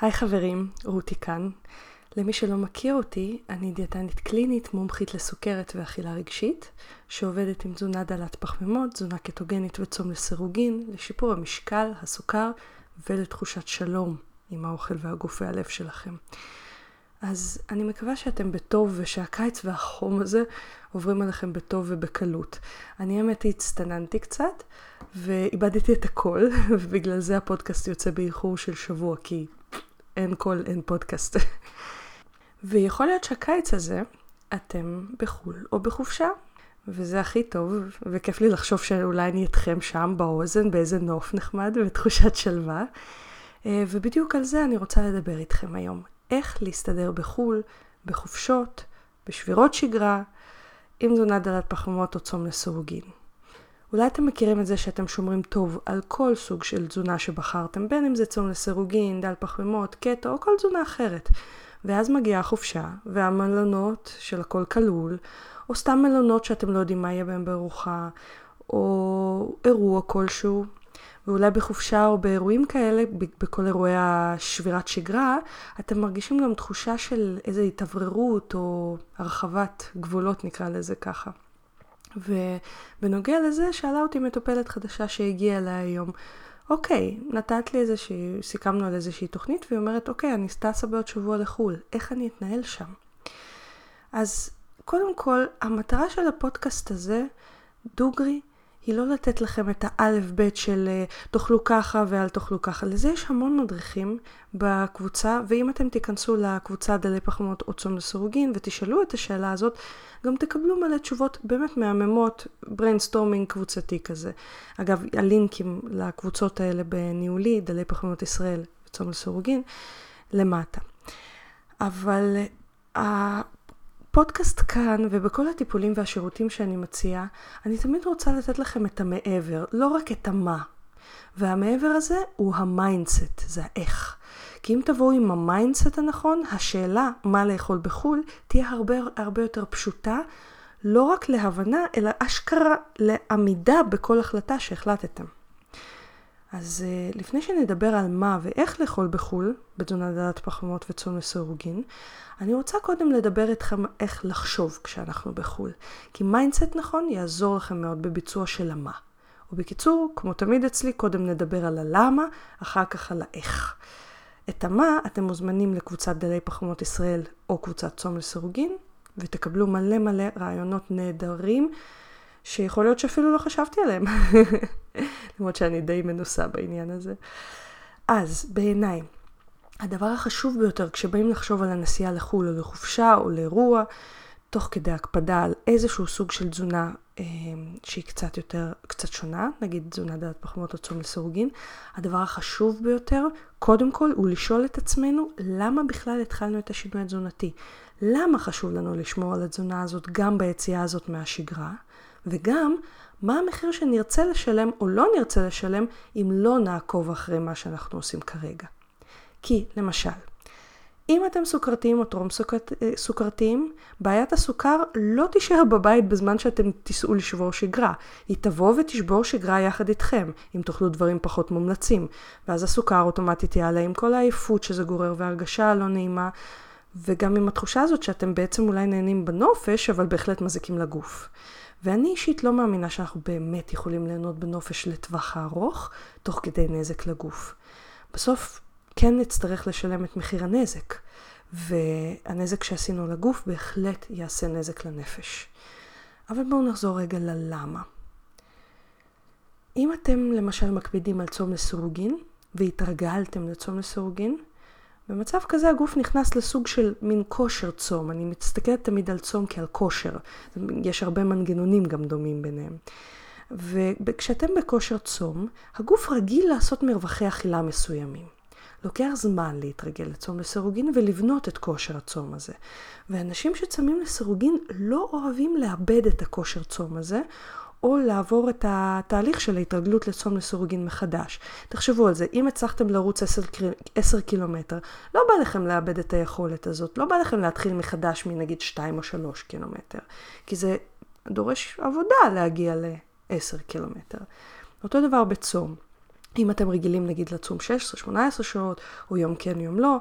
היי חברים, רותי כאן. למי שלא מכיר אותי, אני דיאטנית קלינית מומחית לסוכרת ואכילה רגשית, שעובדת עם תזונה דלת פחמימות, תזונה קטוגנית וצום לסירוגין, לשיפור המשקל, הסוכר ולתחושת שלום עם האוכל והגוף והלב שלכם. אז אני מקווה שאתם בטוב ושהקיץ והחום הזה עוברים עליכם בטוב ובקלות. אני האמת הצטננתי קצת ואיבדתי את הכל, ובגלל זה הפודקאסט יוצא באיחור של שבוע, כי אין קול, אין פודקאסט. ויכול להיות שהקיץ הזה אתם בחו"ל או בחופשה, וזה הכי טוב, וכיף לי לחשוב שאולי אני אתכם שם באוזן, באיזה נוף נחמד ותחושת שלווה. אה, ובדיוק על זה אני רוצה לדבר איתכם היום. איך להסתדר בחו"ל, בחופשות, בשבירות שגרה, עם תזונה דלת פחמות או צום לסורוגין. אולי אתם מכירים את זה שאתם שומרים טוב על כל סוג של תזונה שבחרתם, בין אם זה צום לסירוגין, דל פחמימות, קטו או כל תזונה אחרת. ואז מגיעה החופשה, והמלונות של הכל כלול, או סתם מלונות שאתם לא יודעים מה יהיה בהם בארוחה, או אירוע כלשהו, ואולי בחופשה או באירועים כאלה, בכל אירועי השבירת שגרה, אתם מרגישים גם תחושה של איזו התאווררות או הרחבת גבולות, נקרא לזה ככה. ובנוגע לזה שאלה אותי מטופלת חדשה שהגיעה אליי היום, אוקיי, נתת לי איזושהי, סיכמנו על איזושהי תוכנית, והיא אומרת, אוקיי, אני טסה בעוד שבוע לחו"ל, איך אני אתנהל שם? אז קודם כל, המטרה של הפודקאסט הזה, דוגרי, היא לא לתת לכם את האלף בית של אה, תאכלו ככה ואל תאכלו ככה. לזה יש המון מדריכים בקבוצה, ואם אתם תיכנסו לקבוצה דלי פחמות או צום לסירוגין ותשאלו את השאלה הזאת, גם תקבלו מלא תשובות באמת מהממות, brainstorming קבוצתי כזה. אגב, הלינקים לקבוצות האלה בניהולי, דלי פחמימות ישראל וצום לסירוגין, למטה. אבל בפודקאסט כאן ובכל הטיפולים והשירותים שאני מציעה, אני תמיד רוצה לתת לכם את המעבר, לא רק את המה. והמעבר הזה הוא ה mindset, זה האיך. כי אם תבואו עם ה mindset הנכון, השאלה מה לאכול בחו"ל תהיה הרבה, הרבה יותר פשוטה, לא רק להבנה, אלא אשכרה לעמידה בכל החלטה שהחלטתם. אז uh, לפני שנדבר על מה ואיך לאכול בחו"ל, בתזונה דלת פחמימות וצום לסירוגין, אני רוצה קודם לדבר איתכם איך לחשוב כשאנחנו בחו"ל. כי mindset נכון יעזור לכם מאוד בביצוע של המה. ובקיצור, כמו תמיד אצלי, קודם נדבר על הלמה, אחר כך על האיך. את המה אתם מוזמנים לקבוצת דלי פחמות ישראל או קבוצת צום לסירוגין, ותקבלו מלא מלא רעיונות נהדרים, שיכול להיות שאפילו לא חשבתי עליהם. למרות שאני די מנוסה בעניין הזה. אז בעיניי, הדבר החשוב ביותר כשבאים לחשוב על הנסיעה לחו"ל או לחופשה או לאירוע, תוך כדי הקפדה על איזשהו סוג של תזונה אה, שהיא קצת יותר, קצת שונה, נגיד תזונה דעת פחמות או צום לסירוגין, הדבר החשוב ביותר, קודם כל, הוא לשאול את עצמנו למה בכלל התחלנו את השינוי התזונתי. למה חשוב לנו לשמור על התזונה הזאת גם ביציאה הזאת מהשגרה, וגם מה המחיר שנרצה לשלם או לא נרצה לשלם אם לא נעקוב אחרי מה שאנחנו עושים כרגע. כי, למשל, אם אתם סוכרתיים או טרום אה, סוכרתיים, בעיית הסוכר לא תישאר בבית בזמן שאתם תיסעו לשבור שגרה. היא תבוא ותשבור שגרה יחד איתכם, אם תאכלו דברים פחות מומלצים. ואז הסוכר אוטומטית יעלה עם כל העייפות שזה גורר והרגשה הלא נעימה, וגם עם התחושה הזאת שאתם בעצם אולי נהנים בנופש, אבל בהחלט מזיקים לגוף. ואני אישית לא מאמינה שאנחנו באמת יכולים ליהנות בנופש לטווח הארוך, תוך כדי נזק לגוף. בסוף כן נצטרך לשלם את מחיר הנזק, והנזק שעשינו לגוף בהחלט יעשה נזק לנפש. אבל בואו נחזור רגע ללמה. אם אתם למשל מקפידים על צום לסירוגין, והתרגלתם לצום לסירוגין, במצב כזה הגוף נכנס לסוג של מין כושר צום. אני מסתכלת תמיד על צום כעל כושר. יש הרבה מנגנונים גם דומים ביניהם. וכשאתם בכושר צום, הגוף רגיל לעשות מרווחי אכילה מסוימים. לוקח זמן להתרגל לצום לסירוגין ולבנות את כושר הצום הזה. ואנשים שצמים לסירוגין לא אוהבים לאבד את הכושר צום הזה, או לעבור את התהליך של ההתרגלות לצום לסירוגין מחדש. תחשבו על זה, אם הצלחתם לרוץ 10, 10 קילומטר, לא בא לכם לאבד את היכולת הזאת, לא בא לכם להתחיל מחדש מנגיד 2 או 3 קילומטר, כי זה דורש עבודה להגיע ל-10 קילומטר. אותו דבר בצום. אם אתם רגילים נגיד לצום 16-18 שעות, או יום כן יום לא,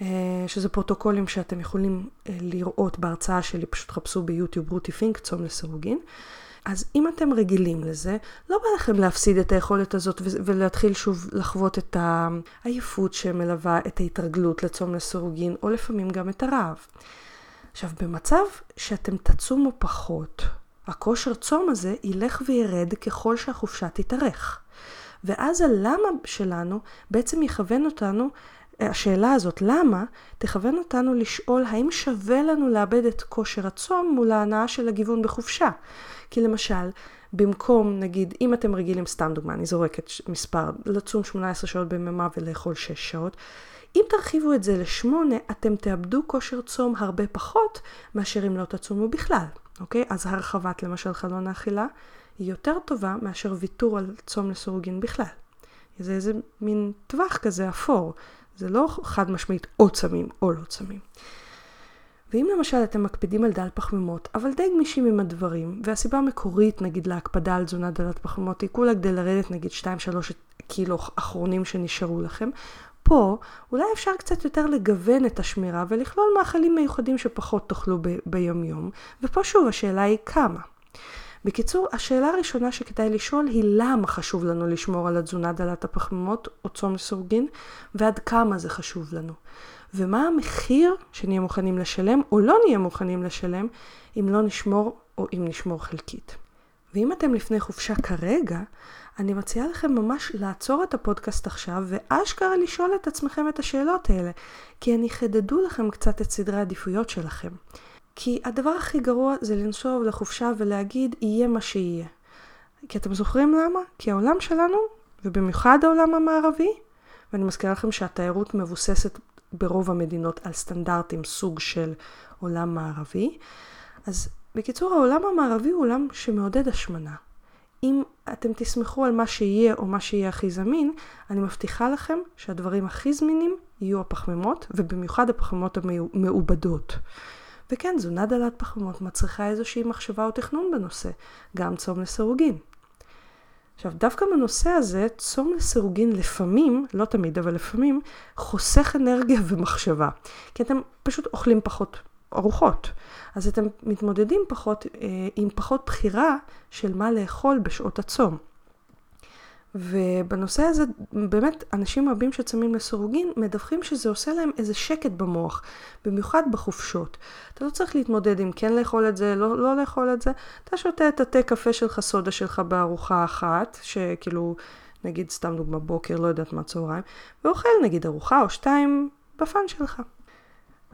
אה, שזה פרוטוקולים שאתם יכולים אה, לראות בהרצאה שלי, פשוט חפשו ביוטיוב רותי פינק, צום לסירוגין. אז אם אתם רגילים לזה, לא בא לכם להפסיד את היכולת הזאת ולהתחיל שוב לחוות את העייפות שמלווה את ההתרגלות לצום לסירוגין, או לפעמים גם את הרעב. עכשיו, במצב שאתם תצומו פחות, הכושר צום הזה ילך וירד ככל שהחופשה תתארך. ואז הלמה שלנו בעצם יכוון אותנו, השאלה הזאת למה, תכוון אותנו לשאול האם שווה לנו לאבד את כושר הצום מול ההנאה של הגיוון בחופשה. כי למשל, במקום, נגיד, אם אתם רגילים, סתם דוגמה, אני זורקת מספר, לצום 18 שעות ביממה ולאכול 6 שעות, אם תרחיבו את זה לשמונה, אתם תאבדו כושר צום הרבה פחות מאשר אם לא תצומו בכלל, אוקיי? אז הרחבת למשל חלון האכילה היא יותר טובה מאשר ויתור על צום לסירוגין בכלל. זה איזה מין טווח כזה אפור, זה לא חד משמעית או צמים או לא צמים. ואם למשל אתם מקפידים על דל פחמימות, אבל די גמישים עם הדברים, והסיבה המקורית נגיד להקפדה על תזונה דלת פחמימות היא כולה כדי לרדת נגיד 2-3 קילו אחרונים שנשארו לכם, פה אולי אפשר קצת יותר לגוון את השמירה ולכלול מאכלים מיוחדים שפחות תאכלו ב- ביומיום, ופה שוב השאלה היא כמה. בקיצור, השאלה הראשונה שכדאי לשאול היא למה חשוב לנו לשמור על התזונה דלת הפחמימות או צום לסורגין, ועד כמה זה חשוב לנו. ומה המחיר שנהיה מוכנים לשלם או לא נהיה מוכנים לשלם אם לא נשמור או אם נשמור חלקית. ואם אתם לפני חופשה כרגע, אני מציעה לכם ממש לעצור את הפודקאסט עכשיו ואשכרה לשאול את עצמכם את השאלות האלה, כי אני יחדדו לכם קצת את סדרי העדיפויות שלכם. כי הדבר הכי גרוע זה לנסוע לחופשה ולהגיד יהיה מה שיהיה. כי אתם זוכרים למה? כי העולם שלנו, ובמיוחד העולם המערבי, ואני מזכירה לכם שהתיירות מבוססת ברוב המדינות על סטנדרטים סוג של עולם מערבי. אז בקיצור, העולם המערבי הוא עולם שמעודד השמנה. אם אתם תסמכו על מה שיהיה או מה שיהיה הכי זמין, אני מבטיחה לכם שהדברים הכי זמינים יהיו הפחמימות, ובמיוחד הפחמימות המעובדות. וכן, תזונה דלת פחמימות מצריכה איזושהי מחשבה או תכנון בנושא, גם צום לסירוגין. עכשיו, דווקא בנושא הזה, צום לסירוגין לפעמים, לא תמיד, אבל לפעמים, חוסך אנרגיה ומחשבה. כי אתם פשוט אוכלים פחות ארוחות. אז אתם מתמודדים פחות, אה, עם פחות בחירה של מה לאכול בשעות הצום. ובנושא הזה, באמת, אנשים רבים שצמים לסירוגין מדווחים שזה עושה להם איזה שקט במוח, במיוחד בחופשות. אתה לא צריך להתמודד עם כן לאכול את זה, לא, לא לאכול את זה, אתה שותה את התה קפה שלך, סודה שלך בארוחה אחת, שכאילו, נגיד סתם דוגמה בוקר, לא יודעת מה צהריים, ואוכל נגיד ארוחה או שתיים בפאן שלך.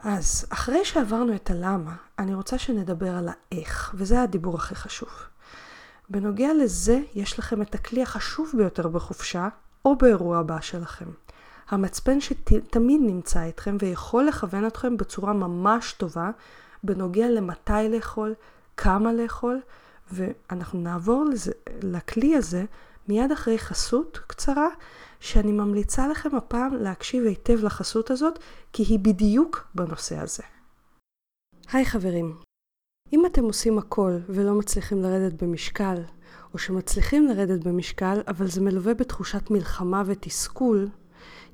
אז אחרי שעברנו את הלמה, אני רוצה שנדבר על האיך, וזה הדיבור הכי חשוב. בנוגע לזה, יש לכם את הכלי החשוב ביותר בחופשה, או באירוע הבא שלכם. המצפן שתמיד נמצא איתכם ויכול לכוון אתכם בצורה ממש טובה בנוגע למתי לאכול, כמה לאכול, ואנחנו נעבור לזה, לכלי הזה מיד אחרי חסות קצרה, שאני ממליצה לכם הפעם להקשיב היטב לחסות הזאת, כי היא בדיוק בנושא הזה. היי חברים, אם אתם עושים הכל ולא מצליחים לרדת במשקל, או שמצליחים לרדת במשקל, אבל זה מלווה בתחושת מלחמה ותסכול,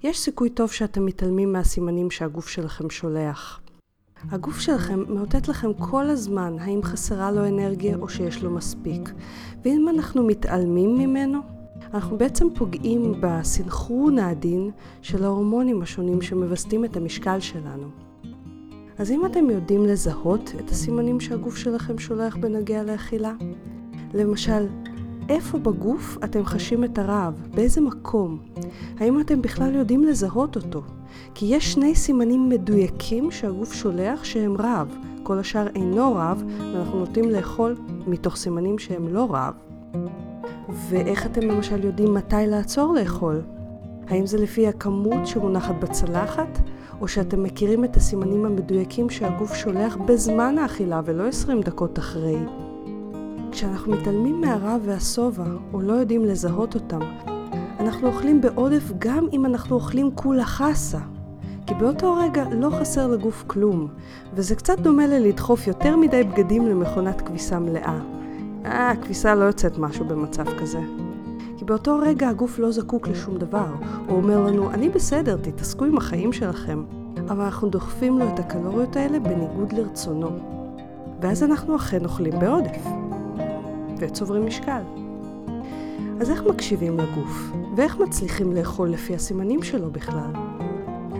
יש סיכוי טוב שאתם מתעלמים מהסימנים שהגוף שלכם שולח. הגוף שלכם מאותת לכם כל הזמן האם חסרה לו אנרגיה או שיש לו מספיק. ואם אנחנו מתעלמים ממנו, אנחנו בעצם פוגעים בסנכרון העדין של ההורמונים השונים שמווסתים את המשקל שלנו. אז אם אתם יודעים לזהות את הסימנים שהגוף שלכם שולח בנוגע לאכילה, למשל, איפה בגוף אתם חשים את הרעב? באיזה מקום? האם אתם בכלל יודעים לזהות אותו? כי יש שני סימנים מדויקים שהגוף שולח שהם רעב. כל השאר אינו רעב, ואנחנו נוטים לאכול מתוך סימנים שהם לא רעב. ואיך אתם למשל יודעים מתי לעצור לאכול? האם זה לפי הכמות שמונחת בצלחת, או שאתם מכירים את הסימנים המדויקים שהגוף שולח בזמן האכילה ולא 20 דקות אחרי? כשאנחנו מתעלמים מהרעב והשובע, או לא יודעים לזהות אותם, אנחנו אוכלים בעודף גם אם אנחנו אוכלים כולה חסה. כי באותו רגע לא חסר לגוף כלום, וזה קצת דומה ללדחוף יותר מדי בגדים למכונת כביסה מלאה. אה, הכביסה לא יוצאת משהו במצב כזה. כי באותו רגע הגוף לא זקוק לשום דבר. הוא אומר לנו, אני בסדר, תתעסקו עם החיים שלכם. אבל אנחנו דוחפים לו את הקלוריות האלה בניגוד לרצונו. ואז אנחנו אכן אוכלים בעודף. וצוברים משקל. אז איך מקשיבים לגוף? ואיך מצליחים לאכול לפי הסימנים שלו בכלל?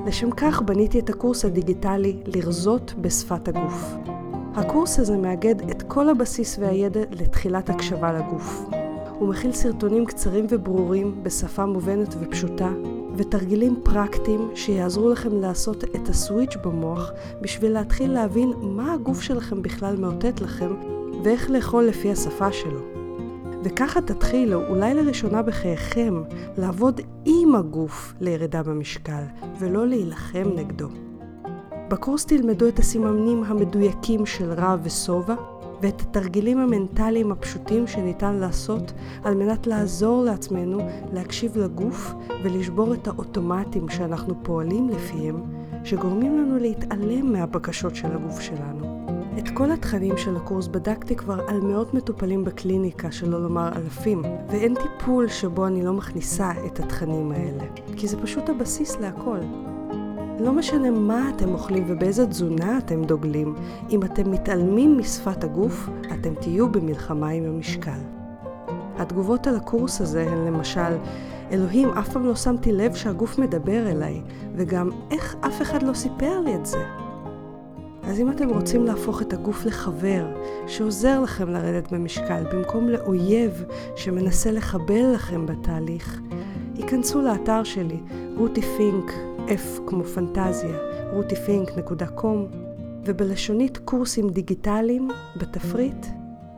לשם כך בניתי את הקורס הדיגיטלי לרזות בשפת הגוף. הקורס הזה מאגד את כל הבסיס והידע לתחילת הקשבה לגוף. הוא מכיל סרטונים קצרים וברורים בשפה מובנת ופשוטה, ותרגילים פרקטיים שיעזרו לכם לעשות את הסוויץ' במוח בשביל להתחיל להבין מה הגוף שלכם בכלל מאותת לכם ואיך לאכול לפי השפה שלו. וככה תתחילו, אולי לראשונה בחייכם, לעבוד עם הגוף לירידה במשקל, ולא להילחם נגדו. בקורס תלמדו את הסימנים המדויקים של רע ושובע, ואת התרגילים המנטליים הפשוטים שניתן לעשות על מנת לעזור לעצמנו להקשיב לגוף ולשבור את האוטומטים שאנחנו פועלים לפיהם, שגורמים לנו להתעלם מהבקשות של הגוף שלנו. את כל התכנים של הקורס בדקתי כבר על מאות מטופלים בקליניקה, שלא לומר אלפים, ואין טיפול שבו אני לא מכניסה את התכנים האלה, כי זה פשוט הבסיס להכל. לא משנה מה אתם אוכלים ובאיזה תזונה אתם דוגלים, אם אתם מתעלמים משפת הגוף, אתם תהיו במלחמה עם המשקל. התגובות על הקורס הזה הן למשל, אלוהים, אף פעם לא שמתי לב שהגוף מדבר אליי, וגם איך אף אחד לא סיפר לי את זה. אז אם אתם רוצים להפוך את הגוף לחבר שעוזר לכם לרדת במשקל במקום לאויב שמנסה לחבל לכם בתהליך, היכנסו לאתר שלי, רותי פינק, F כמו פנטזיה, rutifink.com, ובלשונית קורסים דיגיטליים, בתפריט,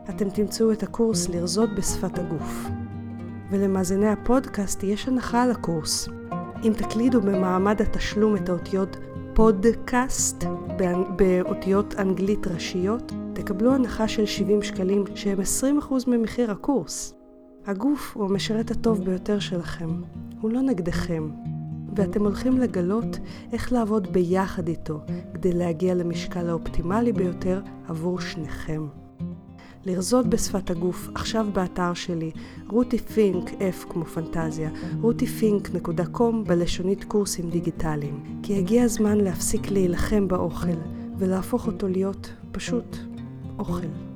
אתם תמצאו את הקורס לרזות בשפת הגוף. ולמאזיני הפודקאסט יש הנחה על הקורס. אם תקלידו במעמד התשלום את האותיות פודקאסט באותיות אנגלית ראשיות, תקבלו הנחה של 70 שקלים שהם 20% ממחיר הקורס. הגוף הוא המשרת הטוב ביותר שלכם, הוא לא נגדכם, ואתם הולכים לגלות איך לעבוד ביחד איתו כדי להגיע למשקל האופטימלי ביותר עבור שניכם. לרזות בשפת הגוף, עכשיו באתר שלי, רותי פינק, F כמו פנטזיה, rutifink.com בלשונית קורסים דיגיטליים. כי הגיע הזמן להפסיק להילחם באוכל, ולהפוך אותו להיות פשוט אוכל.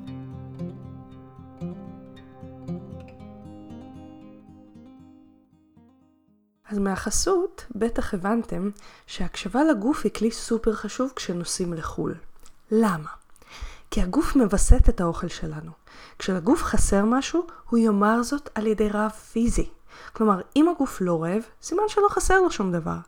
אז מהחסות, בטח הבנתם שהקשבה לגוף היא כלי סופר חשוב כשנוסעים לחו"ל. למה? כי הגוף מווסת את האוכל שלנו. כשלגוף חסר משהו, הוא יאמר זאת על ידי רעב פיזי. כלומר, אם הגוף לא רעב, סימן שלא חסר לו שום דבר.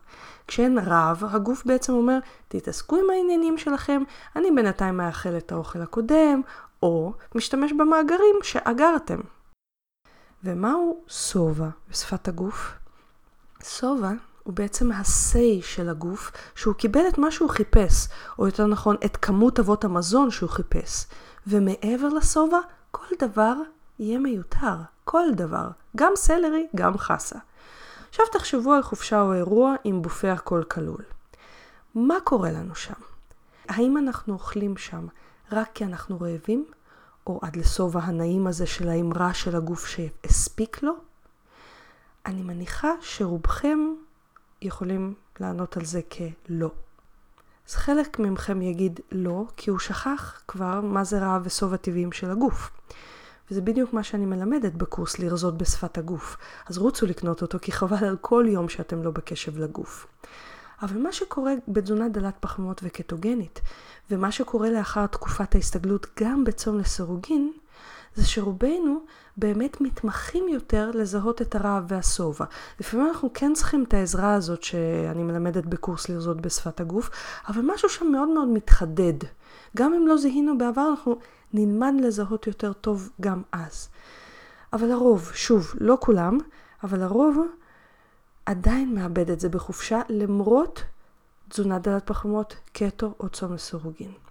כשאין רעב, הגוף בעצם אומר, תתעסקו עם העניינים שלכם, אני בינתיים מאכל את האוכל הקודם, או משתמש במאגרים שאגרתם. ומהו שובע בשפת הגוף? שובע הוא בעצם ה-say של הגוף, שהוא קיבל את מה שהוא חיפש, או יותר נכון, את כמות אבות המזון שהוא חיפש. ומעבר לשובע, כל דבר יהיה מיותר. כל דבר. גם סלרי, גם חסה. עכשיו תחשבו על חופשה או אירוע עם בופה הכל כלול. מה קורה לנו שם? האם אנחנו אוכלים שם רק כי אנחנו רעבים? או עד לשובע הנעים הזה של האמרה של הגוף שהספיק לו? אני מניחה שרובכם יכולים לענות על זה כלא. אז חלק ממכם יגיד לא, כי הוא שכח כבר מה זה רעב ושובע הטבעיים של הגוף. וזה בדיוק מה שאני מלמדת בקורס לרזות בשפת הגוף. אז רוצו לקנות אותו, כי חבל על כל יום שאתם לא בקשב לגוף. אבל מה שקורה בתזונה דלת פחמות וקטוגנית, ומה שקורה לאחר תקופת ההסתגלות גם בצום לסירוגין, זה שרובנו באמת מתמחים יותר לזהות את הרעב והשובע. לפעמים אנחנו כן צריכים את העזרה הזאת שאני מלמדת בקורס לרזות בשפת הגוף, אבל משהו שם מאוד מאוד מתחדד. גם אם לא זיהינו בעבר, אנחנו נלמד לזהות יותר טוב גם אז. אבל הרוב, שוב, לא כולם, אבל הרוב עדיין מאבד את זה בחופשה למרות תזונה דלת פחמות, קטו או צום לסירוגין.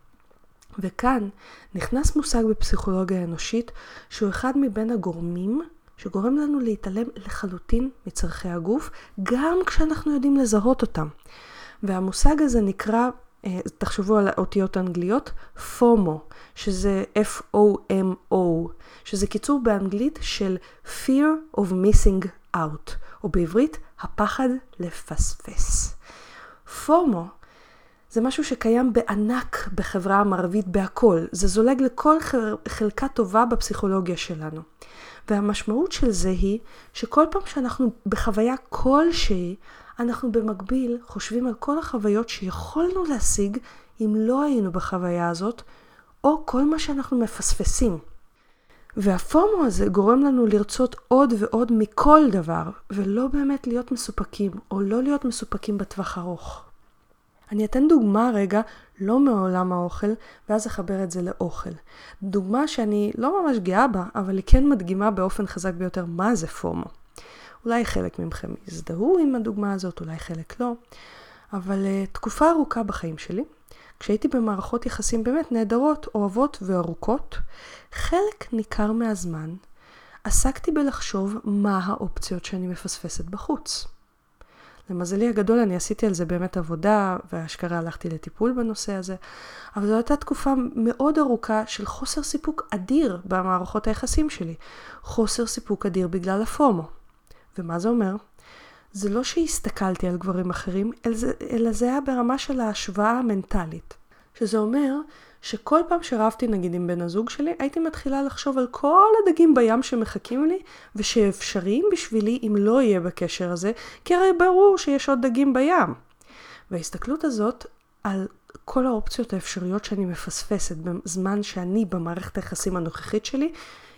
וכאן נכנס מושג בפסיכולוגיה האנושית שהוא אחד מבין הגורמים שגורם לנו להתעלם לחלוטין מצרכי הגוף, גם כשאנחנו יודעים לזהות אותם. והמושג הזה נקרא, אה, תחשבו על האותיות האנגליות, FOMO, שזה F-O-M-O, שזה קיצור באנגלית של Fear of Missing Out, או בעברית, הפחד לפספס. פומו זה משהו שקיים בענק בחברה המערבית בהכל. זה זולג לכל חלקה טובה בפסיכולוגיה שלנו. והמשמעות של זה היא שכל פעם שאנחנו בחוויה כלשהי, אנחנו במקביל חושבים על כל החוויות שיכולנו להשיג אם לא היינו בחוויה הזאת, או כל מה שאנחנו מפספסים. והפומו הזה גורם לנו לרצות עוד ועוד מכל דבר, ולא באמת להיות מסופקים, או לא להיות מסופקים בטווח ארוך. אני אתן דוגמה רגע, לא מעולם האוכל, ואז אחבר את זה לאוכל. דוגמה שאני לא ממש גאה בה, אבל היא כן מדגימה באופן חזק ביותר מה זה פומו. אולי חלק מכם יזדהו עם הדוגמה הזאת, אולי חלק לא, אבל uh, תקופה ארוכה בחיים שלי, כשהייתי במערכות יחסים באמת נהדרות, אוהבות וארוכות, חלק ניכר מהזמן עסקתי בלחשוב מה האופציות שאני מפספסת בחוץ. למזלי הגדול אני עשיתי על זה באמת עבודה, ואשכרה הלכתי לטיפול בנושא הזה, אבל זו הייתה תקופה מאוד ארוכה של חוסר סיפוק אדיר במערכות היחסים שלי. חוסר סיפוק אדיר בגלל הפומו. ומה זה אומר? זה לא שהסתכלתי על גברים אחרים, אלא זה היה ברמה של ההשוואה המנטלית. שזה אומר שכל פעם שרבתי נגיד עם בן הזוג שלי, הייתי מתחילה לחשוב על כל הדגים בים שמחכים לי, ושאפשריים בשבילי אם לא יהיה בקשר הזה, כי הרי ברור שיש עוד דגים בים. וההסתכלות הזאת על כל האופציות האפשריות שאני מפספסת בזמן שאני במערכת היחסים הנוכחית שלי,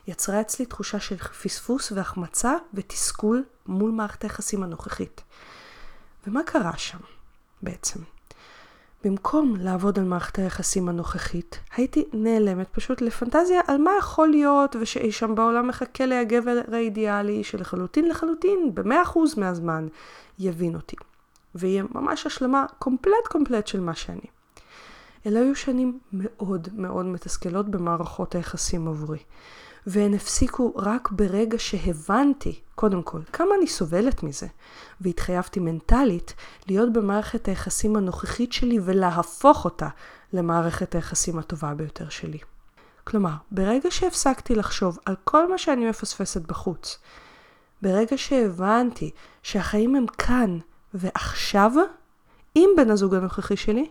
יצרה אצלי תחושה של פספוס והחמצה ותסכול מול מערכת היחסים הנוכחית. ומה קרה שם בעצם? במקום לעבוד על מערכת היחסים הנוכחית, הייתי נעלמת פשוט לפנטזיה על מה יכול להיות ושאי שם בעולם מחכה לי הגבר האידיאלי שלחלוטין לחלוטין, במאה אחוז מהזמן, יבין אותי. ויהיה ממש השלמה קומפלט קומפלט של מה שאני. אלה היו שנים מאוד מאוד מתסכלות במערכות היחסים עבורי. והן הפסיקו רק ברגע שהבנתי, קודם כל, כמה אני סובלת מזה, והתחייבתי מנטלית להיות במערכת היחסים הנוכחית שלי ולהפוך אותה למערכת היחסים הטובה ביותר שלי. כלומר, ברגע שהפסקתי לחשוב על כל מה שאני מפספסת בחוץ, ברגע שהבנתי שהחיים הם כאן ועכשיו, עם בן הזוג הנוכחי שלי,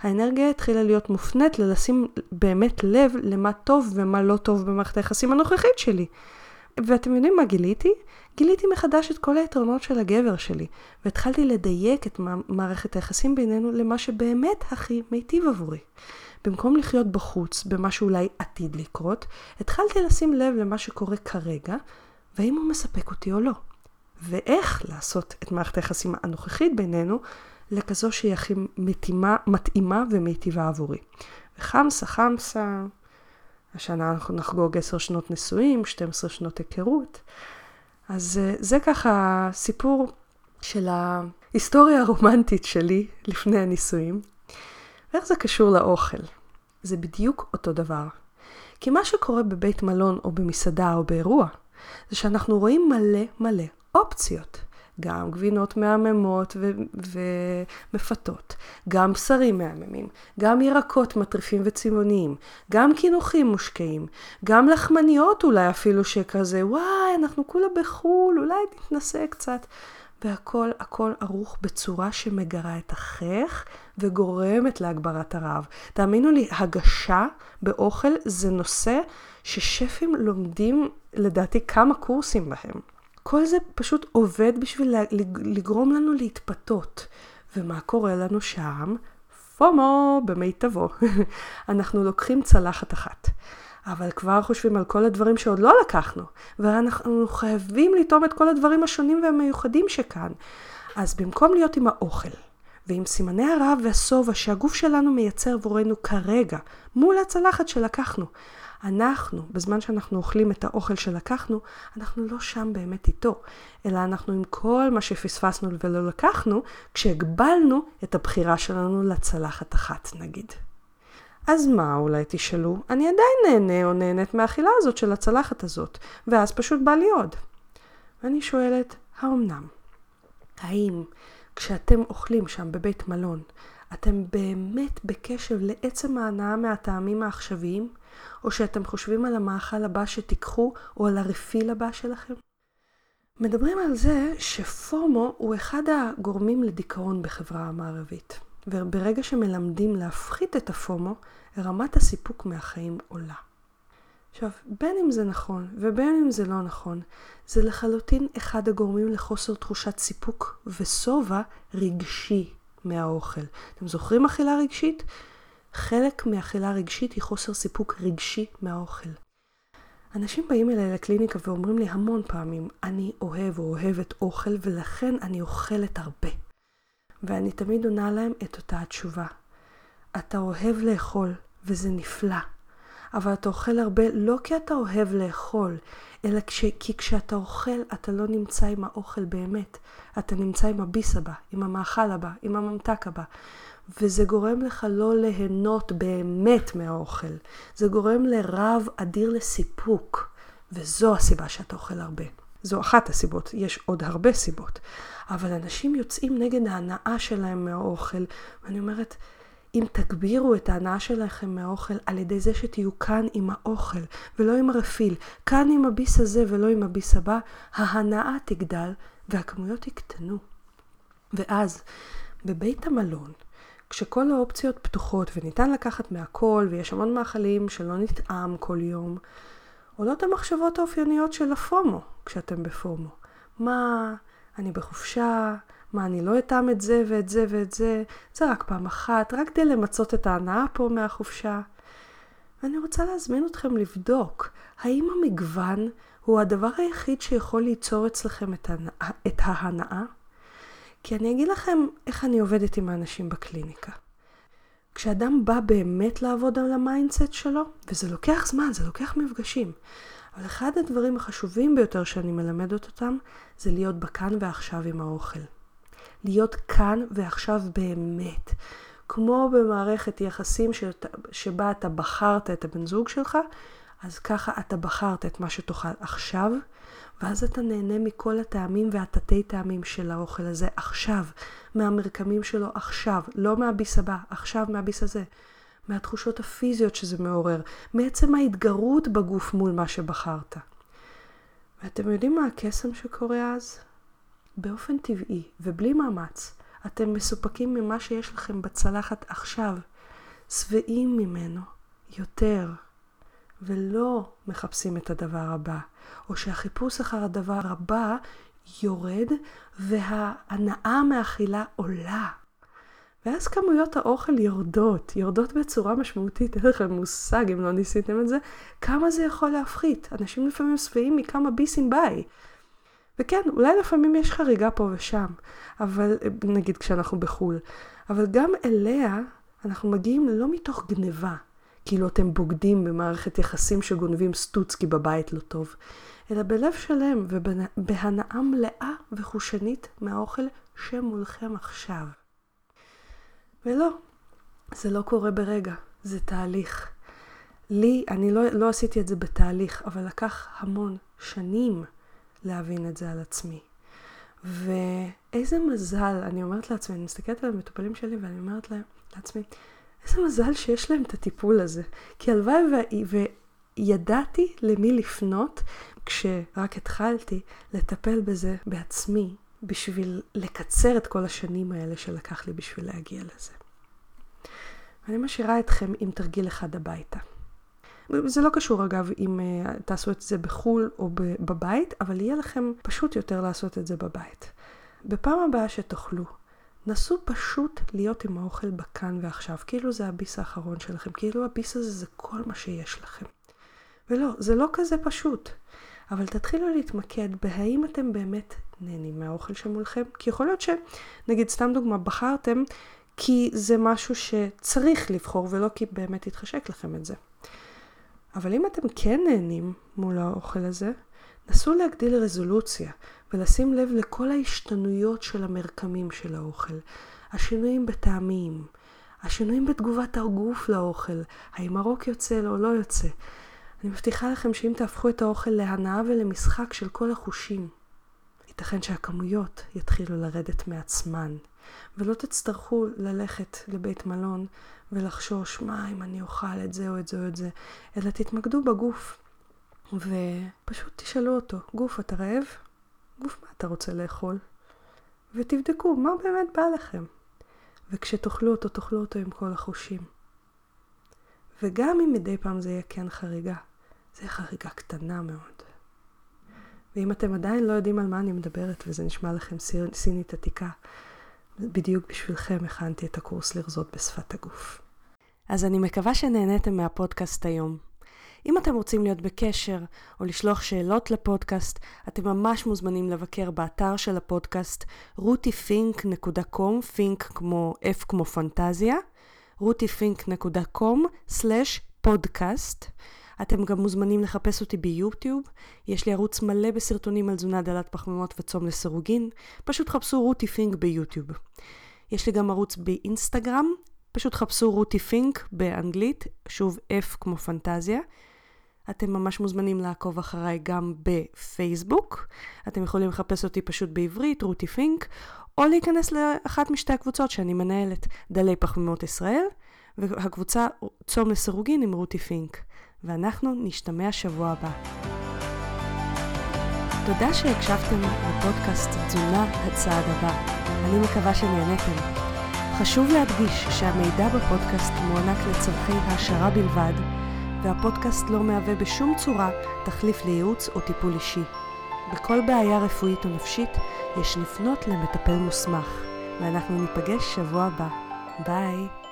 האנרגיה התחילה להיות מופנית ללשים באמת לב למה טוב ומה לא טוב במערכת היחסים הנוכחית שלי. ואתם יודעים מה גיליתי? גיליתי מחדש את כל היתרונות של הגבר שלי, והתחלתי לדייק את מערכת היחסים בינינו למה שבאמת הכי מיטיב עבורי. במקום לחיות בחוץ, במה שאולי עתיד לקרות, התחלתי לשים לב למה שקורה כרגע, והאם הוא מספק אותי או לא. ואיך לעשות את מערכת היחסים הנוכחית בינינו לכזו שהיא הכי מתאימה, מתאימה ומיטיבה עבורי. וחמסה חמסה, השנה אנחנו נחגוג עשר שנות נישואים, 12 שנות היכרות. אז אה, זה ככה סיפור של ההיסטוריה הרומנטית שלי לפני הנישואים. ואיך זה קשור לאוכל? זה בדיוק אותו דבר. כי מה שקורה בבית מלון או במסעדה או באירוע, זה שאנחנו רואים מלא מלא אופציות. גם גבינות מהממות ו- ומפתות, גם בשרים מהממים, גם ירקות מטריפים וצבעוניים, גם קינוחים מושקעים, גם לחמניות אולי אפילו שכזה, וואי, אנחנו כולה בחו"ל, אולי נתנסה קצת. והכל הכל ערוך בצורה שמגרה את החייך וגורמת להגברת הרעב. תאמינו לי, הגשה באוכל זה נושא ששפים לומדים לדעתי כמה קורסים בהם. כל זה פשוט עובד בשביל לגרום לנו להתפתות. ומה קורה לנו שם? פומו במיטבו. אנחנו לוקחים צלחת אחת. אבל כבר חושבים על כל הדברים שעוד לא לקחנו, ואנחנו חייבים לטעום את כל הדברים השונים והמיוחדים שכאן. אז במקום להיות עם האוכל, ועם סימני הרעב והשובע שהגוף שלנו מייצר עבורנו כרגע, מול הצלחת שלקחנו, אנחנו, בזמן שאנחנו אוכלים את האוכל שלקחנו, אנחנו לא שם באמת איתו, אלא אנחנו עם כל מה שפספסנו ולא לקחנו, כשהגבלנו את הבחירה שלנו לצלחת אחת נגיד. אז מה אולי תשאלו? אני עדיין נהנה או נהנית מהאכילה הזאת של הצלחת הזאת, ואז פשוט בא לי עוד. ואני שואלת, האומנם? האם כשאתם אוכלים שם בבית מלון, אתם באמת בקשב לעצם ההנאה מהטעמים העכשוויים, או שאתם חושבים על המאכל הבא שתיקחו, או על הרפיל הבא שלכם? מדברים על זה שפומו הוא אחד הגורמים לדיכאון בחברה המערבית. וברגע שמלמדים להפחית את הפומו, רמת הסיפוק מהחיים עולה. עכשיו, בין אם זה נכון ובין אם זה לא נכון, זה לחלוטין אחד הגורמים לחוסר תחושת סיפוק ושובע רגשי מהאוכל. אתם זוכרים אכילה רגשית? חלק מאכילה רגשית היא חוסר סיפוק רגשי מהאוכל. אנשים באים אליי לקליניקה ואומרים לי המון פעמים, אני אוהב או אוהבת אוכל ולכן אני אוכלת הרבה. ואני תמיד עונה להם את אותה התשובה. אתה אוהב לאכול, וזה נפלא. אבל אתה אוכל הרבה לא כי אתה אוהב לאכול, אלא כש, כי כשאתה אוכל אתה לא נמצא עם האוכל באמת. אתה נמצא עם הביס הבא, עם המאכל הבא, עם הממתק הבא. וזה גורם לך לא ליהנות באמת מהאוכל. זה גורם לרב אדיר לסיפוק, וזו הסיבה שאתה אוכל הרבה. זו אחת הסיבות, יש עוד הרבה סיבות. אבל אנשים יוצאים נגד ההנאה שלהם מהאוכל, ואני אומרת, אם תגבירו את ההנאה שלכם מהאוכל על ידי זה שתהיו כאן עם האוכל ולא עם הרפיל, כאן עם הביס הזה ולא עם הביס הבא, ההנאה תגדל והכמויות יקטנו. ואז, בבית המלון, כשכל האופציות פתוחות וניתן לקחת מהכל ויש המון מאכלים שלא נטעם כל יום, עולות המחשבות האופייניות של ה FOMO כשאתם ב FOMO. מה, אני בחופשה, מה, אני לא אטעם את זה ואת זה ואת זה, זה רק פעם אחת, רק כדי למצות את ההנאה פה מהחופשה. ואני רוצה להזמין אתכם לבדוק, האם המגוון הוא הדבר היחיד שיכול ליצור אצלכם את, ההנאה, את ההנאה? כי אני אגיד לכם איך אני עובדת עם האנשים בקליניקה. כשאדם בא באמת לעבוד על ה mindset שלו, וזה לוקח זמן, זה לוקח מפגשים, אבל אחד הדברים החשובים ביותר שאני מלמדת אותם, זה להיות בכאן ועכשיו עם האוכל. להיות כאן ועכשיו באמת. כמו במערכת יחסים שת, שבה אתה בחרת את הבן זוג שלך, אז ככה אתה בחרת את מה שתאכל עכשיו, ואז אתה נהנה מכל הטעמים והתתי טעמים של האוכל הזה עכשיו, מהמרקמים שלו עכשיו, לא מהביס הבא, עכשיו מהביס הזה. מהתחושות הפיזיות שזה מעורר, מעצם ההתגרות בגוף מול מה שבחרת. ואתם יודעים מה הקסם שקורה אז? באופן טבעי ובלי מאמץ, אתם מסופקים ממה שיש לכם בצלחת עכשיו, שבעים ממנו יותר, ולא מחפשים את הדבר הבא, או שהחיפוש אחר הדבר הבא יורד וההנאה מאכילה עולה. ואז כמויות האוכל יורדות, יורדות בצורה משמעותית, אין לכם מושג אם לא ניסיתם את זה, כמה זה יכול להפחית. אנשים לפעמים שבעים מכמה ביסים ביי. וכן, אולי לפעמים יש חריגה פה ושם, אבל נגיד כשאנחנו בחו"ל, אבל גם אליה אנחנו מגיעים לא מתוך גניבה, כאילו אתם בוגדים במערכת יחסים שגונבים סטוצקי בבית לא טוב, אלא בלב שלם ובהנאה מלאה וחושנית מהאוכל שמולכם עכשיו. ולא, זה לא קורה ברגע, זה תהליך. לי, אני לא, לא עשיתי את זה בתהליך, אבל לקח המון שנים להבין את זה על עצמי. ואיזה מזל, אני אומרת לעצמי, אני מסתכלת על המטופלים שלי ואני אומרת לעצמי, איזה מזל שיש להם את הטיפול הזה. כי הלוואי ו... וידעתי למי לפנות כשרק התחלתי לטפל בזה בעצמי בשביל לקצר את כל השנים האלה שלקח לי בשביל להגיע לזה. אני משאירה אתכם עם תרגיל אחד הביתה. זה לא קשור אגב אם uh, תעשו את זה בחו"ל או בבית, אבל יהיה לכם פשוט יותר לעשות את זה בבית. בפעם הבאה שתאכלו, נסו פשוט להיות עם האוכל בכאן ועכשיו, כאילו זה הביס האחרון שלכם, כאילו הביס הזה זה כל מה שיש לכם. ולא, זה לא כזה פשוט. אבל תתחילו להתמקד בהאם אתם באמת נהנים מהאוכל שמולכם, כי יכול להיות שנגיד סתם דוגמה, בחרתם כי זה משהו שצריך לבחור ולא כי באמת יתחשק לכם את זה. אבל אם אתם כן נהנים מול האוכל הזה, נסו להגדיל רזולוציה ולשים לב לכל ההשתנויות של המרקמים של האוכל, השינויים בטעמים, השינויים בתגובת הגוף לאוכל, האם הרוק יוצא או לא יוצא. אני מבטיחה לכם שאם תהפכו את האוכל להנאה ולמשחק של כל החושים, ייתכן שהכמויות יתחילו לרדת מעצמן, ולא תצטרכו ללכת לבית מלון ולחשוש מה אם אני אוכל את זה או את זה או את זה, אלא תתמקדו בגוף, ופשוט תשאלו אותו, גוף אתה רעב? גוף מה אתה רוצה לאכול? ותבדקו מה באמת בא לכם. וכשתאכלו אותו, תאכלו אותו עם כל החושים. וגם אם מדי פעם זה יהיה כן חריגה, זה חריגה קטנה מאוד. ואם אתם עדיין לא יודעים על מה אני מדברת וזה נשמע לכם סינית עתיקה, בדיוק בשבילכם הכנתי את הקורס לרזות בשפת הגוף. אז אני מקווה שנהניתם מהפודקאסט היום. אם אתם רוצים להיות בקשר או לשלוח שאלות לפודקאסט, אתם ממש מוזמנים לבקר באתר של הפודקאסט rutifink.com, פינק כמו F כמו פנטזיה, rutifink.com/פודקאסט. אתם גם מוזמנים לחפש אותי ביוטיוב, יש לי ערוץ מלא בסרטונים על תזונה דלת פחמימות וצום לסירוגין, פשוט חפשו רותי פינק ביוטיוב. יש לי גם ערוץ באינסטגרם, פשוט חפשו רותי פינק באנגלית, שוב F כמו פנטזיה. אתם ממש מוזמנים לעקוב אחריי גם בפייסבוק. אתם יכולים לחפש אותי פשוט בעברית, רותי פינק, או להיכנס לאחת משתי הקבוצות שאני מנהלת, דלי פחמימות ישראל, והקבוצה צום לסירוגין עם רותי פינק. ואנחנו נשתמע שבוע הבא. תודה שהקשבתם לפודקאסט תזונה הצעד הבא. אני מקווה שנהניתם. חשוב להדגיש שהמידע בפודקאסט מוענק לצורכי העשרה בלבד, והפודקאסט לא מהווה בשום צורה תחליף לייעוץ או טיפול אישי. בכל בעיה רפואית או נפשית יש לפנות למטפל מוסמך, ואנחנו ניפגש שבוע הבא. ביי.